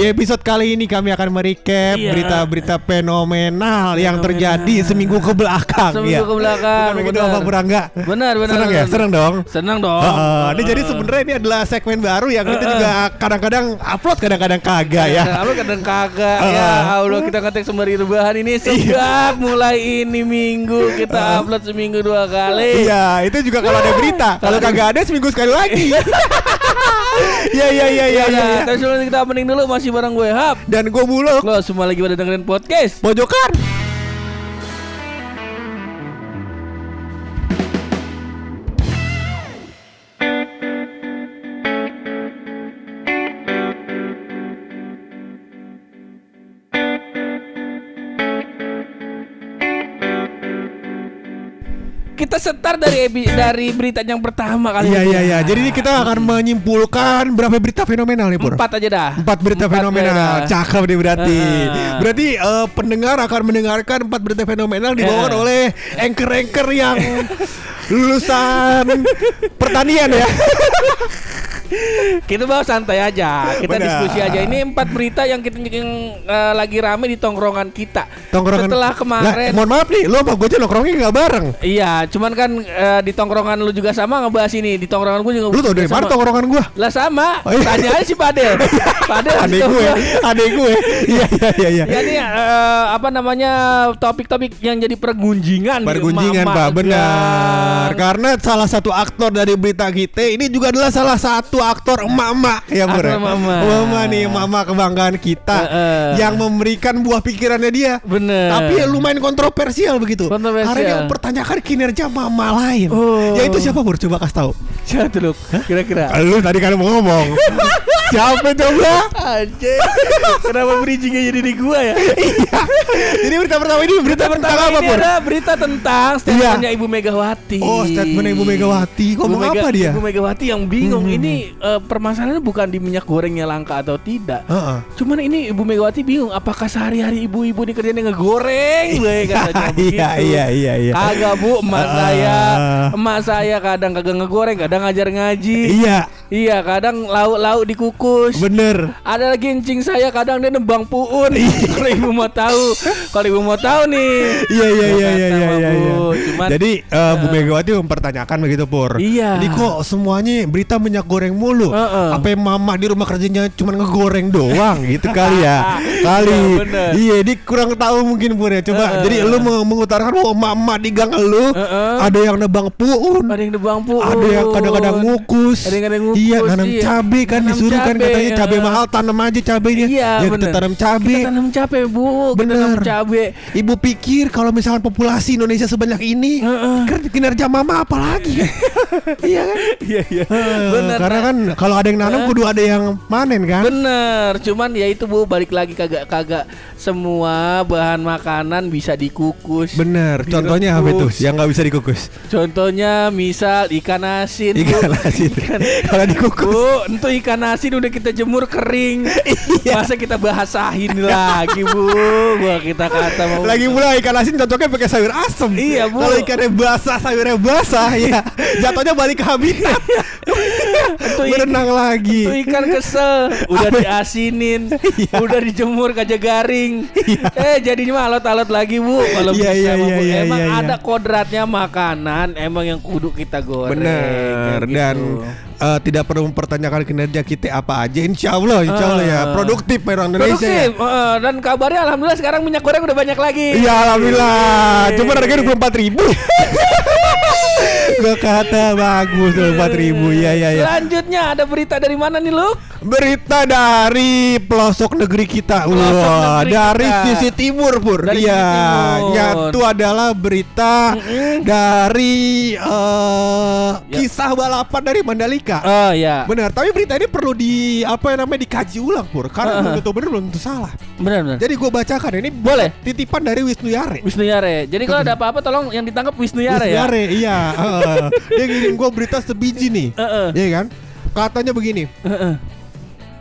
Di episode kali ini kami akan merecap Iya. berita-berita fenomenal yang terjadi seminggu ke belakang. Seminggu ya. ke belakang, Bukan benar. apa kurang enggak? Benar, benar, Senang ya, benar. senang dong. Senang dong. Heeh, ini jadi sebenarnya ini adalah segmen baru yang kita juga kadang-kadang upload kadang-kadang kagak ya. Lalu kadang kagak Uh. ya Allah kita ngetek sembari rebahan ini Iya. sejak mulai ini minggu kita upload seminggu dua kali. Iya, itu juga kalau ada berita. Kalau kagak ada seminggu sekali lagi. Iya, iya, iya, iya, iya. Ya, tapi sebelum kita opening dulu masih bareng gue Hap. Dan gue buluk Lo semua lagi pada dengerin podcast. pojokan. Kita setar dari dari berita yang pertama kali Iya, iya, iya. Jadi ini kita akan menyimpulkan berapa berita fenomenal nih, Pur? Empat aja dah. Empat berita Empat fenomenal, berita. cakep nih berarti. Ah. Berarti eh, pendengar akan mendengarkan empat berita fenomenal dibawakan Ya. oleh anchor-anchor yang lulusan pertanian ya. Kita bawa santai aja, kita Benar. diskusi aja. Ini empat berita yang kita yang eh, lagi rame di tongkrongan kita. Tongkrongan. Setelah kemarin. Lah, mohon maaf nih, lo sama gue aja nongkrongnya nggak bareng. Iya, cuman kan eh, di tongkrongan lu juga sama ngebahas ini. Di tongkrongan gue juga. Lu tau dari mana tongkrongan gue? Lah sama. Oh, iya. Tanya aja si Padel. Padel. Adek gue, adek gue. Iya, iya, iya, iya. Ya ini eh, apa namanya topik-topik yang jadi pergunjingan. Pergunjingan Pak benar. Karena salah satu aktor dari berita kita Ini juga adalah salah satu aktor emak-emak Ya Bur ya? Emak-emak. Nih emak-emak kebanggaan kita Heeh. Yang memberikan buah pikirannya dia Bener. Tapi lumayan kontroversial begitu Kontroversial. Karena dia mempertanyakan kinerja mama lain Oh. Ya itu siapa Bur? Coba kasih tahu Siapa tuh? Kira-kira. Lu tadi kan mau ngomong Siapa coba? Anjir. Kenapa bridgingnya jadi di gua ya? Iya Jadi berita pertama ini berita, tentang apa ini Bur? ada berita tentang statementnya Ibu Megawati. Oh statement Ibu Megawati Ibu Ngomong Mega- apa dia? Ibu Megawati yang bingung Hmm. ini eh, permasalahannya bukan di minyak gorengnya langka atau tidak. Heeh. Cuman ini Ibu Megawati bingung apakah sehari-hari ibu-ibu ini kerjanya ngegoreng gue katanya begitu. Iya iya iya iya. Kagak Bu, emak Ah. saya, emak saya kadang kagak ngegoreng, kadang ngajar ngaji. Iya, Iya, kadang lauk-lauk dikukus. bener. Ada lagi encing saya kadang dia nembang puun. Iya. Kalau ibu mau tahu, kalau ibu mau tahu nih. Iya iya iya iya iya iya. Bu, Cuman Jadi eh, Bu Megawati mempertanyakan begitu Pur. Iya. Jadi kok semuanya berita minyak goreng mulu? Heeh. Apa yang mama di rumah kerjanya cuma ngegoreng doang gitu kali ya? Kali. Iya. Iya, dia kurang tahu mungkin Pur ya. Coba Heeh. jadi lu mengutarakan bahwa mama di gang lu Heeh. ada yang nebang puun. ada yang nembang puun. Ada yang kadang-kadang ngukus. Ada yang kadang ngukus, Iya, nanam iya. cabe kan Nanam disuruh kan cabe, katanya cabe heeh. mahal tanam aja cabenya. Iya, ya kita bener. tanam cabe. Kita tanam cabe, Bu. Kita Bener. tanam cabe. Ibu pikir kalau misalkan populasi Indonesia sebanyak ini, Heeh. kan kinerja mama apa lagi? iya kan? Iya, iya. Eh, Bener. Karena kan kalau ada yang nanam kudu ada yang panen kan? Bener, cuman ya itu bu balik lagi kagak kagak semua bahan makanan bisa dikukus. Bener. Contohnya apa itu? Direbus. Yang nggak bisa dikukus? Contohnya misal ikan asin. Ikan asin. Kalau dikukus. Bu, itu ikan asin udah kita jemur kering. Iya. Masa kita bahasain lagi bu? Gua kita kata mau. Lagi pula ikan asin cocoknya pakai sayur asem. Iya, Bu. Kalau ikannya basah, sayurnya basah, ya jatuhnya balik ke habitat. Itu Berenang lagi. Itu ikan kesel, udah diasinin, Iya. udah dijemur kagak garing. Eh jadinya alot-alot lagi bu. Kalau Iya, bisa iya, iya, Bu. iya, emang iya, iya. ada kodratnya makanan, emang yang kudu kita goreng. Bener kayak dan eh, tidak perlu mempertanyakan kinerja kita apa aja. Insya Allah, insya Allah ya Ah. produktif orang Indonesia. ya. Produktif, eh, dan kabarnya alhamdulillah sekarang minyak goreng udah banyak lagi. Iya alhamdulillah. Cuma harganya dua empat ribu. Gue kata bagus dua empat ribu. Iya iya iya. Selanjutnya ada berita dari mana nih Luk? Berita dari pelosok negeri kita. Pelosok Wah, negeri dari kita. sisi timur pur. Dari Iya. timur. Nyatu adalah berita dari eh, Ya. kisah balapan dari Mandalika. Oh ya. Benar, tapi berita ini perlu di apa yang namanya dikaji ulang pur, karena Uh-uh. belum tentu benar belum tentu salah. Benar benar. Jadi gue bacakan ini Boleh. titipan dari Wisnu Yare. Wisnu Yare. Jadi kalau ada apa-apa tolong yang ditangkap Wisnu Yare Wisnu ya. Yare, iya. heeh. Dia ngirim gue berita sebiji nih, Heeh. Iya kan? Katanya begini, Heeh.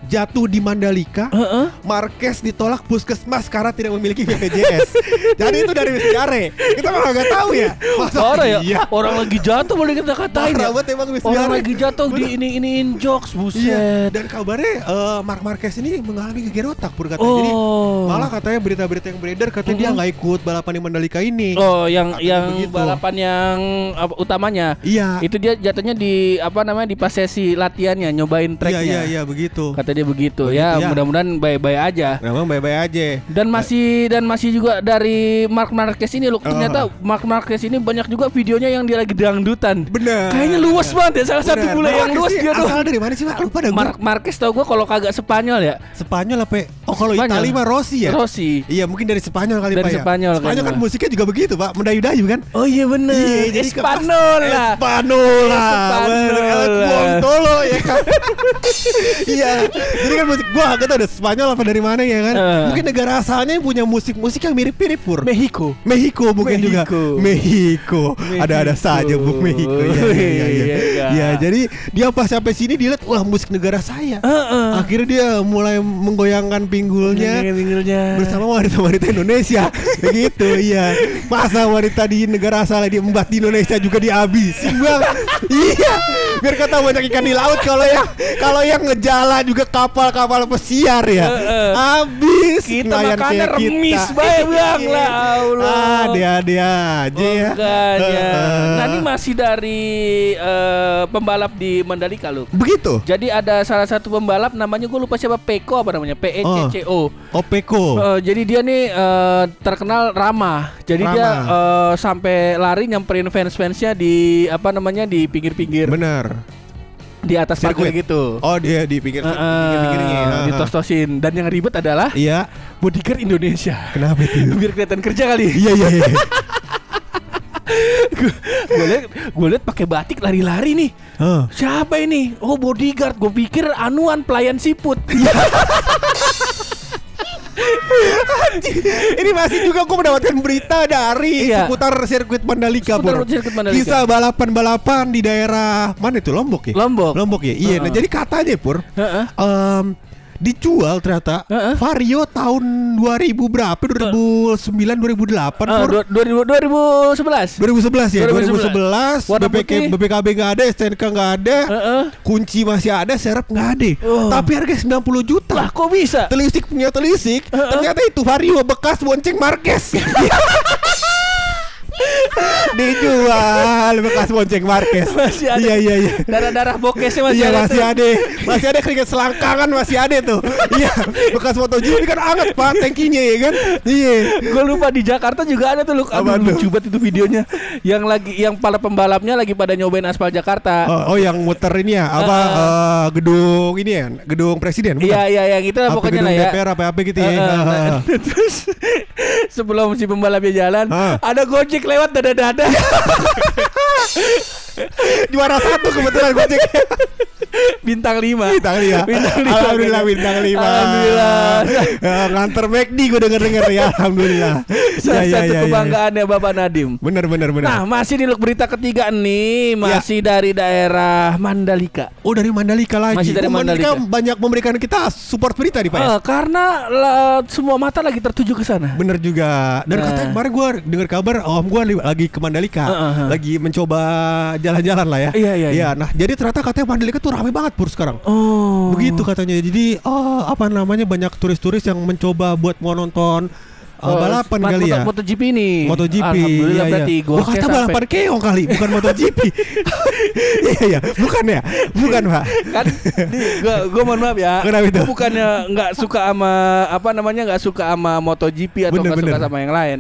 Jatuh di Mandalika. Heeh. Marquez ditolak puskesmas karena tidak memiliki BPJS. Jadi itu dari sejarah. Kita mah nggak tahu ya. Masa Parah ya. Iya. Orang lagi jatuh boleh kita katain Parah ya. emang Orang lagi jatuh di ini iniin jokes Iya. buset. Dan kabarnya eh, Mark Marquez ini mengalami geger otak pur katanya. Jadi Oh. malah katanya berita-berita yang beredar katanya dia Mhm. nggak ikut balapan di Mandalika ini. Oh, yang Katanya yang begitu. balapan yang apa, utamanya. Iya. Itu dia jatuhnya di apa namanya di pas sesi latihannya nyobain Iya tracknya. iya iya begitu. Kata dia begitu. Begitu, ya, ya. mudah-mudahan baik-baik aja. Memang baik-baik aja. Dan masih dan masih juga dari Mark Marquez ini loh. Ternyata Mark Marquez ini banyak juga videonya yang dia lagi dangdutan. Bener. Kayaknya luas banget ya salah satu bule yang luas dia tuh. Asal dari mana sih Pak? Lupa dah. Mark Marquez tau gue kalau kagak Spanyol ya. Spanyol apa? Oh kalau. Italia mah Rossi ya. Rossi. Iya mungkin dari Spanyol kali Dari Pak ya. Spanyol Spanyol kan musiknya juga begitu Pak, mendayu-dayu kan. Oh iya bener. Iya, jadi Spanyol lah. Spanyol lah. Spanyol. Buontolo ya kan. Iya. Jadi kan musik gua gak tau ada Spanyol apa dari mana ya kan. Eh. Mungkin negara asalnya yang punya musik-musik yang mirip-mirip pur. Mexico. Mexico mungkin juga Mexico. Mexico ada-ada Mexico. saja Bu Mexico ya, ya, ya, ya. Jadi dia pas sampai sini dia lihat wah musik negara saya Heeh. akhirnya dia mulai menggoyangkan pinggulnya Pinggulnya. bersama wanita-wanita Indonesia begitu iya masa wanita di negara asal di embat di Indonesia juga dihabisin bang iya biar kata banyak ikan di laut kalau yang kalau yang ngejala juga kapal-kapal pesiar ya habis Kita makannya kayak kita. remis bae bang Iya. lah Allah. ah dia dia aja ya Makanya. Nah ini masih dari eh, pembalap di Mandalika loh. begitu Jadi ada salah satu pembalap namanya gue lupa siapa Peko apa namanya P E C C O. Opeko Eh, jadi dia nih eh, terkenal ramah. Jadi dia Ramah. eh, sampai lari nyamperin fans-fansnya di apa namanya di pinggir-pinggir benar di atas pagar Sirkuit. gitu. oh dia di pinggir Eh, pinggir-pinggirnya eh, ditos-tosin dan yang ribet adalah iya bodyguard Indonesia. kenapa itu Biar kelihatan kerja kali. iya iya iya gue liat gue liat pakai batik lari-lari nih. Hah. Siapa ini? Oh bodyguard. Gue pikir anuan pelayan siput. Ini masih juga gue mendapatkan berita dari Iya. seputar sirkuit Mandalika, Seputar Bro. sirkuit Mandalika. Kisah balapan-balapan di daerah mana itu Lombok ya? Lombok. Lombok ya. Iya. Nah Heeh. jadi katanya Pur, Heeh. em, dijual ternyata Heeh. Vario tahun 2000 berapa? 2009 2008 Ah, Pur. dua- 2000 2011. 2011 ya, 2011. 2011, Warna BPK. BPKB nggak ada, STNK nggak ada, Heeh. kunci masih ada, serep nggak ada, Oh. tapi harga 90 juta. Lah kok bisa? telisik punya telisik Heeh. ternyata itu Vario bekas bonceng Marquez dijual bekas bonceng Marquez Masih ada. iya iya iya Darah-darah bokesnya masih Iya ada. masih tuh. ada, masih ada keringet selangkangan masih ada tuh. Iya, bekas foto ini kan anget pak tankinya ya kan. Iya. Gue lupa di Jakarta juga ada tuh lu Aduh, lucu banget itu videonya Yang lagi Yang para pembalapnya lagi pada nyobain aspal Jakarta Oh, oh, yang muter ini ya, apa Heeh. eh, gedung ini ya, gedung presiden. bukan? Iya iya yang itu lah pokoknya lah ya DPR apa apa gitu ya. Heeh, Heeh. nah, Terus Sebelum si pembalapnya jalan Heeh. Ada gojek lewat dada-dada Juara satu kebetulan Gojek. Bintang 5 Bintang lima. Bintang lima. Alhamdulillah bintang lima. Alhamdulillah. Ya, nganter McD gue denger denger ya. Alhamdulillah. Salah Ya, ya, satu ya, ya. kebanggaannya Bapak Nadim Bener bener bener. Nah masih di berita ketiga nih Ya. Masih dari daerah Mandalika oh dari Mandalika lagi. Masih dari Oh, Mandalika. banyak memberikan kita support berita nih Pak. ya? Eh, Karena la- semua mata lagi tertuju ke sana Bener juga. Dan Nah. katanya kemarin gue dengar kabar om gue lagi ke Mandalika, Heeh, heeh. lagi mencoba jalan-jalan lah ya. Iya, iya, iya. Nah jadi ternyata katanya Mandalika tuh ramai banget pur sekarang. Oh Begitu katanya. Jadi oh apa namanya banyak turis-turis yang mencoba buat mau nonton uh, Oh, balapan kali ya. MotoGP nih MotoGP. Alhamdulillah iya, berarti iya. gua Gua kata balapan keong kali, bukan MotoGP. Iya iya, bukan ya? Bukan, Pak. kan gua, gua mohon maaf ya Kenapa itu? Gua bukannya nggak suka sama apa namanya nggak suka sama MotoGP atau Bener, nggak suka sama yang lain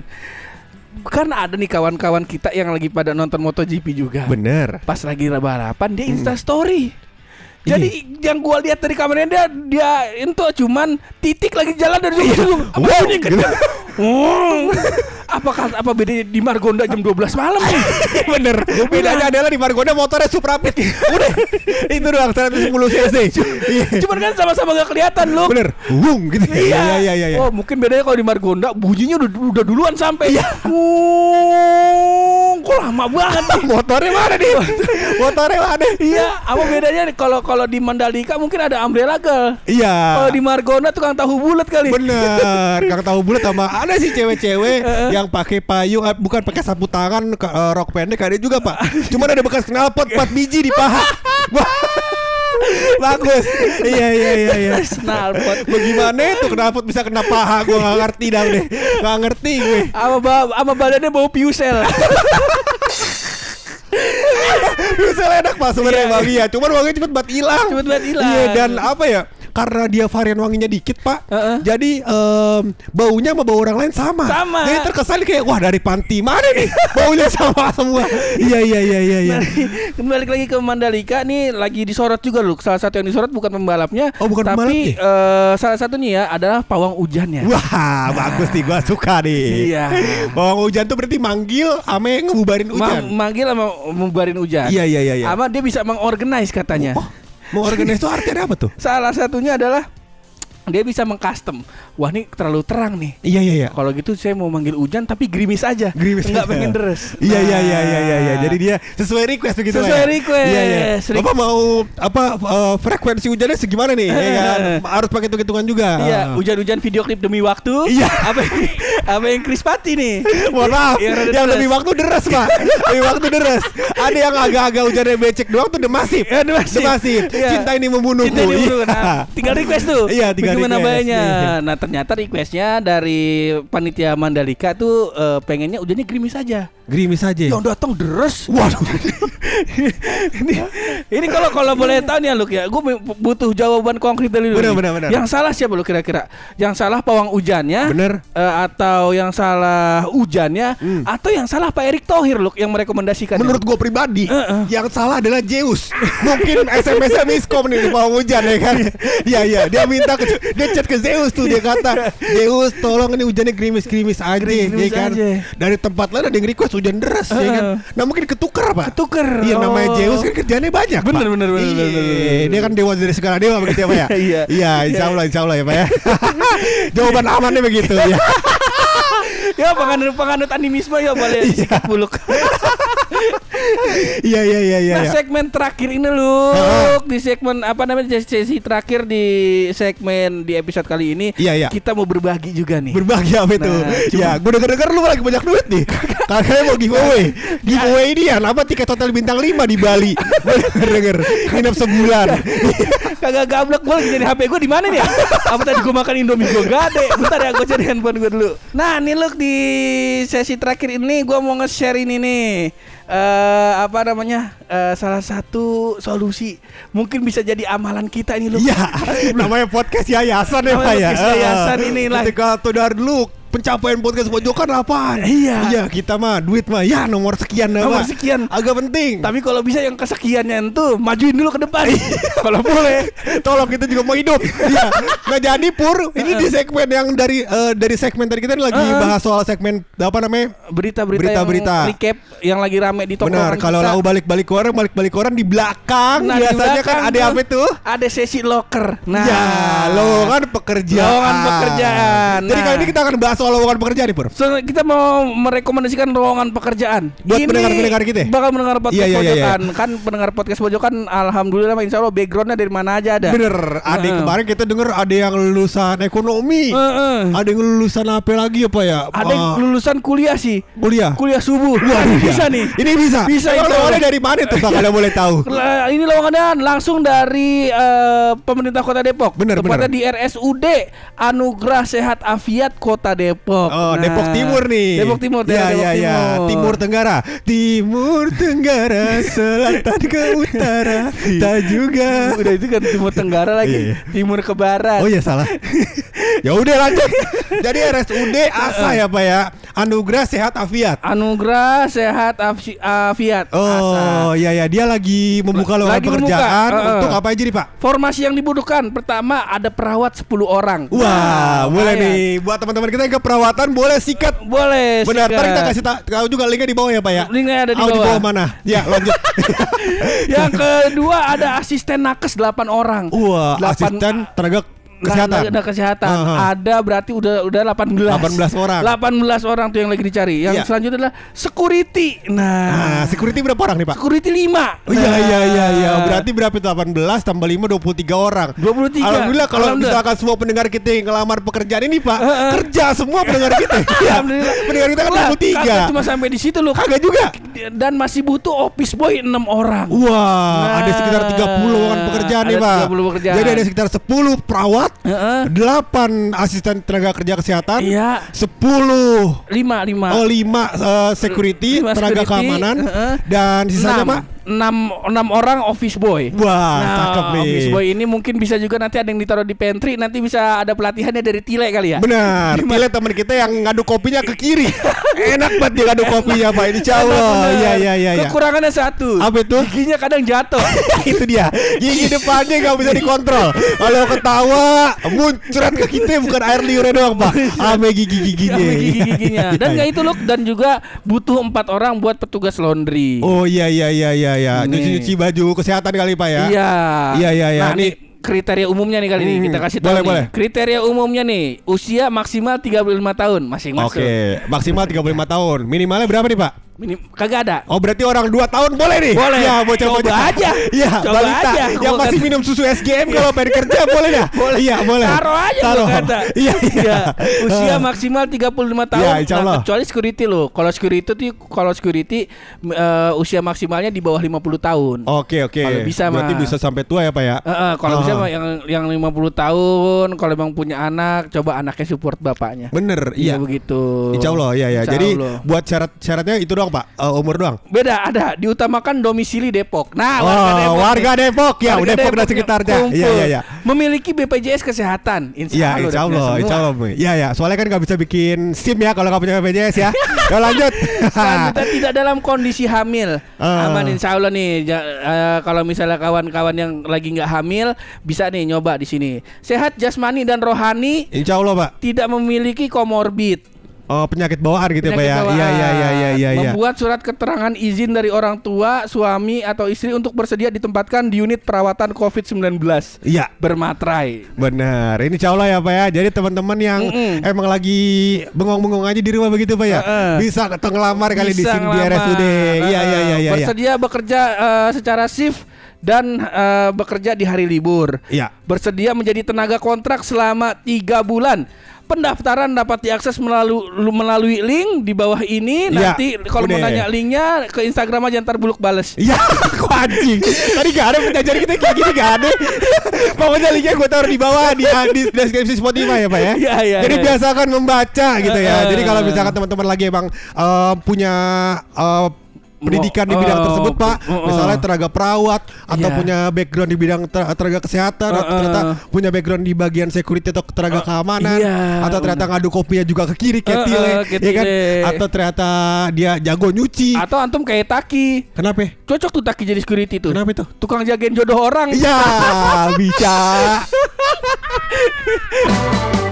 kan ada nih kawan-kawan kita yang lagi pada nonton MotoGP juga Bener. pas lagi balapan dia Insta Story Iya. Jadi yang gua lihat dari kameranya dia dia itu cuman titik lagi jalan dari jauh apa Wow, gitu. Wow. Apakah apa bedanya di Margonda jam 12 malam nih? Bener. Bedanya adalah di Margonda motornya Suprapit. Udah. Itu doang 110 cc. Iya. Cuman kan sama-sama gak kelihatan lu. Bener. Wung gitu. Iya iya iya iya. Oh, mungkin bedanya kalau di Margonda bunyinya udah, udah duluan sampai. Iya. Lama banget nih. Motornya mana nih? Motornya mana? Iya, apa bedanya nih kalau kalau di Mandalika mungkin ada umbrella girl. Iya. Kalau di Margona tukang tahu bulat kali. Bener, Kang tahu bulat sama ada sih cewek-cewek yang pakai payung eh, bukan pakai sapu tangan eh, rok pendek ada juga pak. Cuman ada bekas knalpot 4 biji di paha. Wah, Bagus. Iya iya iya iya. Knalpot. Bagaimana itu knalpot bisa kena paha? Gue nggak ngerti dah deh. Nggak ngerti gue. Sama ba badannya bau piusel. Bisa enak pak sebenarnya Iya. wangi ya. Cuman wanginya cepet banget hilang. Cepet banget hilang. Iya dan apa ya? Karena dia varian wanginya dikit pak, Heeh. jadi em, baunya sama bau orang lain sama. Sama. Jadi terkesan kayak wah dari panti mana nih baunya sama semua. iya iya iya iya. iya. Kembali lagi ke Mandalika nih lagi disorot juga loh. Salah satu yang disorot bukan pembalapnya, Oh, bukan tapi pembalapnya? eh, salah satunya ya adalah pawang hujannya. Wah bagus nih, gua suka nih. Iya. Bawang hujan tuh berarti manggil, ame ngebubarin Ma- hujan. manggil sama membarin hujan. Iya iya iya. iya. Sama dia bisa mengorganize katanya. Oh, mau organize itu artinya apa tuh? Salah satunya adalah dia bisa mengcustom. Wah ini terlalu terang nih. Iya iya iya. Kalau gitu saya mau manggil hujan tapi gerimis aja. Gerimis Enggak aja. pengen deres. Iya iya iya iya iya iya. Nah. Jadi dia sesuai request begitu lah Sesuai ya? request. Iya iya. Bapak mau apa eh, frekuensi hujannya segimana nih? ya kan? Harus pakai hitung-hitungan juga. Iya, Ah. hujan-hujan video klip demi waktu. Iya. Apa yang, apa yang Chris Patti nih? Mohon maaf, Yang yang lebih waktu deres pak Lebih waktu deres Ada yang agak-agak hujannya becek doang tuh demasif Ya, demasif. Demasif Iya. Cinta ini membunuhku Cinta ini membunuh. Iya. Nah, tinggal request tuh. Iya, tinggal request. bayarnya? Iya. Nah, ternyata requestnya dari panitia Mandalika tuh eh, pengennya hujannya gerimis aja. Gerimis aja Yang datang deres. Waduh ini ini kalau kalau boleh tahu nih ya Luk ya, gue butuh jawaban konkret dari lu. Benar, benar, benar. Yang salah siapa lu kira-kira? Yang salah pawang hujannya? Bener. Eh, atau yang salah hujannya? Hmm. Atau yang salah Pak Erick Thohir Luk yang merekomendasikan? Menurut gue pribadi Heeh. Yang salah adalah Zeus Mungkin SMS-nya miskom nih bawah hujan ya kan Iya iya Dia minta ke, Dia chat ke Zeus tuh Dia kata Zeus tolong ini hujannya gerimis-gerimis aja Gerimis ya kan aja. Dari tempat lain ada yang request hujan deras ya kan. Nah mungkin ketuker pak Ketuker. Iya namanya Oh. Zeus kan kerjanya banyak Bener, Pak. bener, bener, Iya, bener, bener, bener. Dia kan dewa dari segala dewa begitu ya Pak ya Iya. Iya insya Allah insya Allah ya Pak ya Jawaban amannya begitu ya ya penganut penganut animisme ya boleh sikat buluk. Iya iya iya iya nah iya. segmen terakhir ini lu di segmen apa namanya sesi terakhir di segmen di episode kali ini Iya, iya. kita mau berbagi juga nih. Berbagi apa itu? Nah, ya, gue denger-denger lu lagi banyak duit nih. Kakaknya mau giveaway. Giveaway ini ya, apa tiket hotel bintang 5 di Bali. Gue denger-denger nginep sebulan. Kagak gablek gue lagi jadi HP gue di mana nih? ya? Apa tadi gue makan Indomie gue gade? Bentar ya gue cari handphone gue dulu. Nah, nih look di sesi terakhir ini gue mau nge-share ini nih. Eh apa namanya? eh, salah satu solusi mungkin bisa jadi amalan kita ini loh. Iya, namanya podcast yayasan ya, Pak ya. podcast yayasan ini lah. Ketika tuh dulu pencapaian podcast pojokan apa? Iya. Iya, kita mah duit mah ya nomor sekian dah, Nomor sekian. Agak penting. Tapi kalau bisa yang kesekiannya itu majuin dulu ke depan. kalau boleh. Tolong kita juga mau hidup. Iya. Nggak jadi pur. Ini di segmen yang dari eh, dari segmen tadi kita lagi Heeh. bahas soal segmen apa namanya? Berita-berita Berita-berita. yang recap yang lagi rame di toko Benar, kalau lau balik-balik orang, balik-balik orang di belakang Nah, di biasanya belakang kan ada apa tuh? Ada sesi locker. Nah, ya, lowongan pekerjaan. Lowongan pekerjaan. Jadi Nah. kali ini kita akan bahas soal lowongan pekerjaan nih, Pur. So, kita mau merekomendasikan lowongan pekerjaan Buat pendengar-pendengar kita ya? Bakal mendengar podcast Iya, iya, iya, pojokan Kan pendengar podcast pojokan Alhamdulillah Insya Allah backgroundnya dari mana aja ada Bener, ada Heeh. kemarin kita denger ada yang lulusan ekonomi. Heeh. Ada yang lulusan apa lagi apa ya? Ada yang lulusan kuliah sih kuliah. Kuliah subuh Wah, iya. bisa nih Ini bisa. Bisa, lowongannya dari mana tuh, Pak? Kalau boleh tahu. Ini lowongannya langsung dari eh, pemerintah kota Depok Bener, Tepatnya bener. di RSUD Anugerah Sehat Afiat Kota Depok Oh, Nah, Depok Timur nih. Depok Timur Ya, daerah ya, Depok ya. Timur. Timur Tenggara. Timur Tenggara, selatan ke utara. Tak juga. Udah itu kan Timur Tenggara lagi Iya, iya. Timur ke Barat Oh iya salah. ya udah lanjut. Jadi RSUD ASA ya Pak ya. Anugerah Sehat Afiat. Anugerah Sehat Afiat Oh iya ya dia lagi membuka lowongan membuka, pekerjaan heeh. untuk apa aja nih Pak? Formasi yang dibutuhkan Pertama ada perawat 10 orang Wah, Nah, boleh nih buat teman-teman kita yang ke perawatan boleh sikat. Boleh Benar, sikat. ntar kita kasih ta- tahu juga linknya di bawah ya Pak ya. Linknya ada di Oh, di bawah. bawah mana? Ya lanjut. Yang kedua ada asisten nakes 8 orang Wah, Delapan- asisten tenaga kesehatan. Ada kesehatan. Aha. Ada berarti udah udah 18. 18 orang. 18 orang tuh yang lagi dicari. Yang Iya. selanjutnya adalah security. Nah, Nah, security berapa orang nih, Pak? security 5. Oh iya iya iya iya. Berarti berapa itu 18 tambah 5 23 orang. 23. Alhamdulillah kalau Alhamdulillah. misalkan semua pendengar kita yang ngelamar pekerjaan ini, Pak, Heeh. kerja semua pendengar kita. Alhamdulillah. pendengar kita kan Lah, 23. kagak cuma sampai di situ loh. Kagak juga. Dan masih butuh office boy 6 orang. Wah, ada Nah, sekitar 30 kan pekerjaan nih, ada Pak. 30 pekerjaan. Jadi ada sekitar 10 perawat, Heeh. 8 asisten tenaga kerja kesehatan, Iya. 10 Lima, lima. Oh lima eh, security Lima tenaga security, keamanan heeh. dan sisanya pak enam, enam orang office boy. Wah, nah, cakep nih. office boy ini mungkin bisa juga nanti ada yang ditaruh di pantry, nanti bisa ada pelatihannya dari Tile kali ya. Benar, Tile teman kita yang ngadu kopinya ke kiri. Enak banget dia ngadu kopinya Pak. Insya Allah. Iya iya iya. iya. Kekurangannya satu. Apa itu? Giginya kadang jatuh. itu dia. Gigi depannya nggak bisa dikontrol. Kalau ketawa muncrat ke kita bukan air liurnya doang Pak. Ame gigi giginya. Sampai gigi-giginya. Dan nggak itu loh, dan juga butuh empat orang buat petugas laundry. Oh iya iya iya iya iya. Nih. Nyuci-nyuci baju kesehatan kali Pak ya. Iya. Iya, iya, iya. Nah, Nih. nih kriteria umumnya nih kali ini Hmm, kita kasih tahu boleh, nih. boleh. Kriteria umumnya nih, usia maksimal 35 tahun masing masuk. Oke, maksimal 35 tahun. Minimalnya berapa nih, Pak? Minim, kagak ada. Oh berarti orang 2 tahun boleh nih? Boleh. Ya bocah-bocah Coba aja. Iya Coba balita aja. Yang masih kan- minum susu SGM kalau pengen kerja boleh ya? Boleh. Iya boleh Taruh aja Taruh. kata. Iya iya Usia Ah. maksimal 35 tahun. Ya, insya Allah. Nah, kecuali security loh. Kalau security tuh kalau security eh, usia maksimalnya di bawah 50 tahun. Oke oke Kalau bisa Berarti mah. bisa sampai tua ya Pak ya? Eh, eh, kalau Ah. bisa mah yang yang 50 tahun, kalau emang punya anak, coba anaknya support bapaknya. Bener Iya iya begitu. Insya Allah ya ya Insya Jadi Allah. buat syarat-syaratnya itu doang Pak Eh, Umur doang beda ada diutamakan domisili Depok. Nah, Oh warga Depok ya Warga Depok dan Depok sekitarnya kumpul. Iya iya iya Memiliki BPJS kesehatan. Insya Iya Allah. insya Allah. Insya Allah. Iya ya Soalnya kan nggak bisa bikin SIM ya Kalau nggak punya BPJS ya Ya lanjut Selanjutnya tidak dalam kondisi hamil. Ah. Aman insya Allah nih. Ja- eh, kalau misalnya kawan-kawan yang lagi nggak hamil bisa nih nyoba di sini. Sehat jasmani dan rohani, Insya Allah Pak tidak memiliki komorbid. Oh penyakit bawaan gitu ya Pak Penyakit ya. Iya iya iya iya iya iya. Membuat surat keterangan izin dari orang tua, suami atau istri untuk bersedia ditempatkan di unit perawatan COVID-19 Iya bermaterai. Benar, ini Allah ya Pak ya. Jadi teman-teman yang Mm-mm. emang lagi bengong-bengong aja di rumah begitu Pak ya, Heeh. bisa ketemu ngelamar kali di Bisa sini di. RSUD. Iya iya iya iya. iya. Bersedia bekerja eh, secara shift dan eh, bekerja di hari libur. Iya. Bersedia menjadi tenaga kontrak selama tiga bulan. Pendaftaran dapat diakses melalui melalui link di bawah ini. Iya, Nanti kalau mau nanya linknya ke Instagram aja ntar buluk bales. Iya, kok anjing. Tadi gak ada penjajar kita kayak gini gak ada. Pokoknya linknya gue taruh di bawah di, di deskripsi Spotify ya Pak ya. Iya, iya, Jadi iya. biasakan membaca gitu ya. Heeh. Jadi kalau misalkan teman-teman lagi emang eh, punya eh, pendidikan oh, di bidang tersebut Pak, oh, oh. misalnya tenaga perawat atau iya. punya background di bidang tenaga kesehatan, uh, atau ternyata punya background di bagian security atau tenaga uh, keamanan, iya, atau ternyata bener. ngadu kopinya juga ke kiri ke uh, uh, ke ya kan? Atau ternyata dia jago nyuci. Atau antum kayak Taki. Kenapa? Cocok tuh Taki jadi security tuh. Kenapa itu? Tukang jagain jodoh orang. Iya, bisa.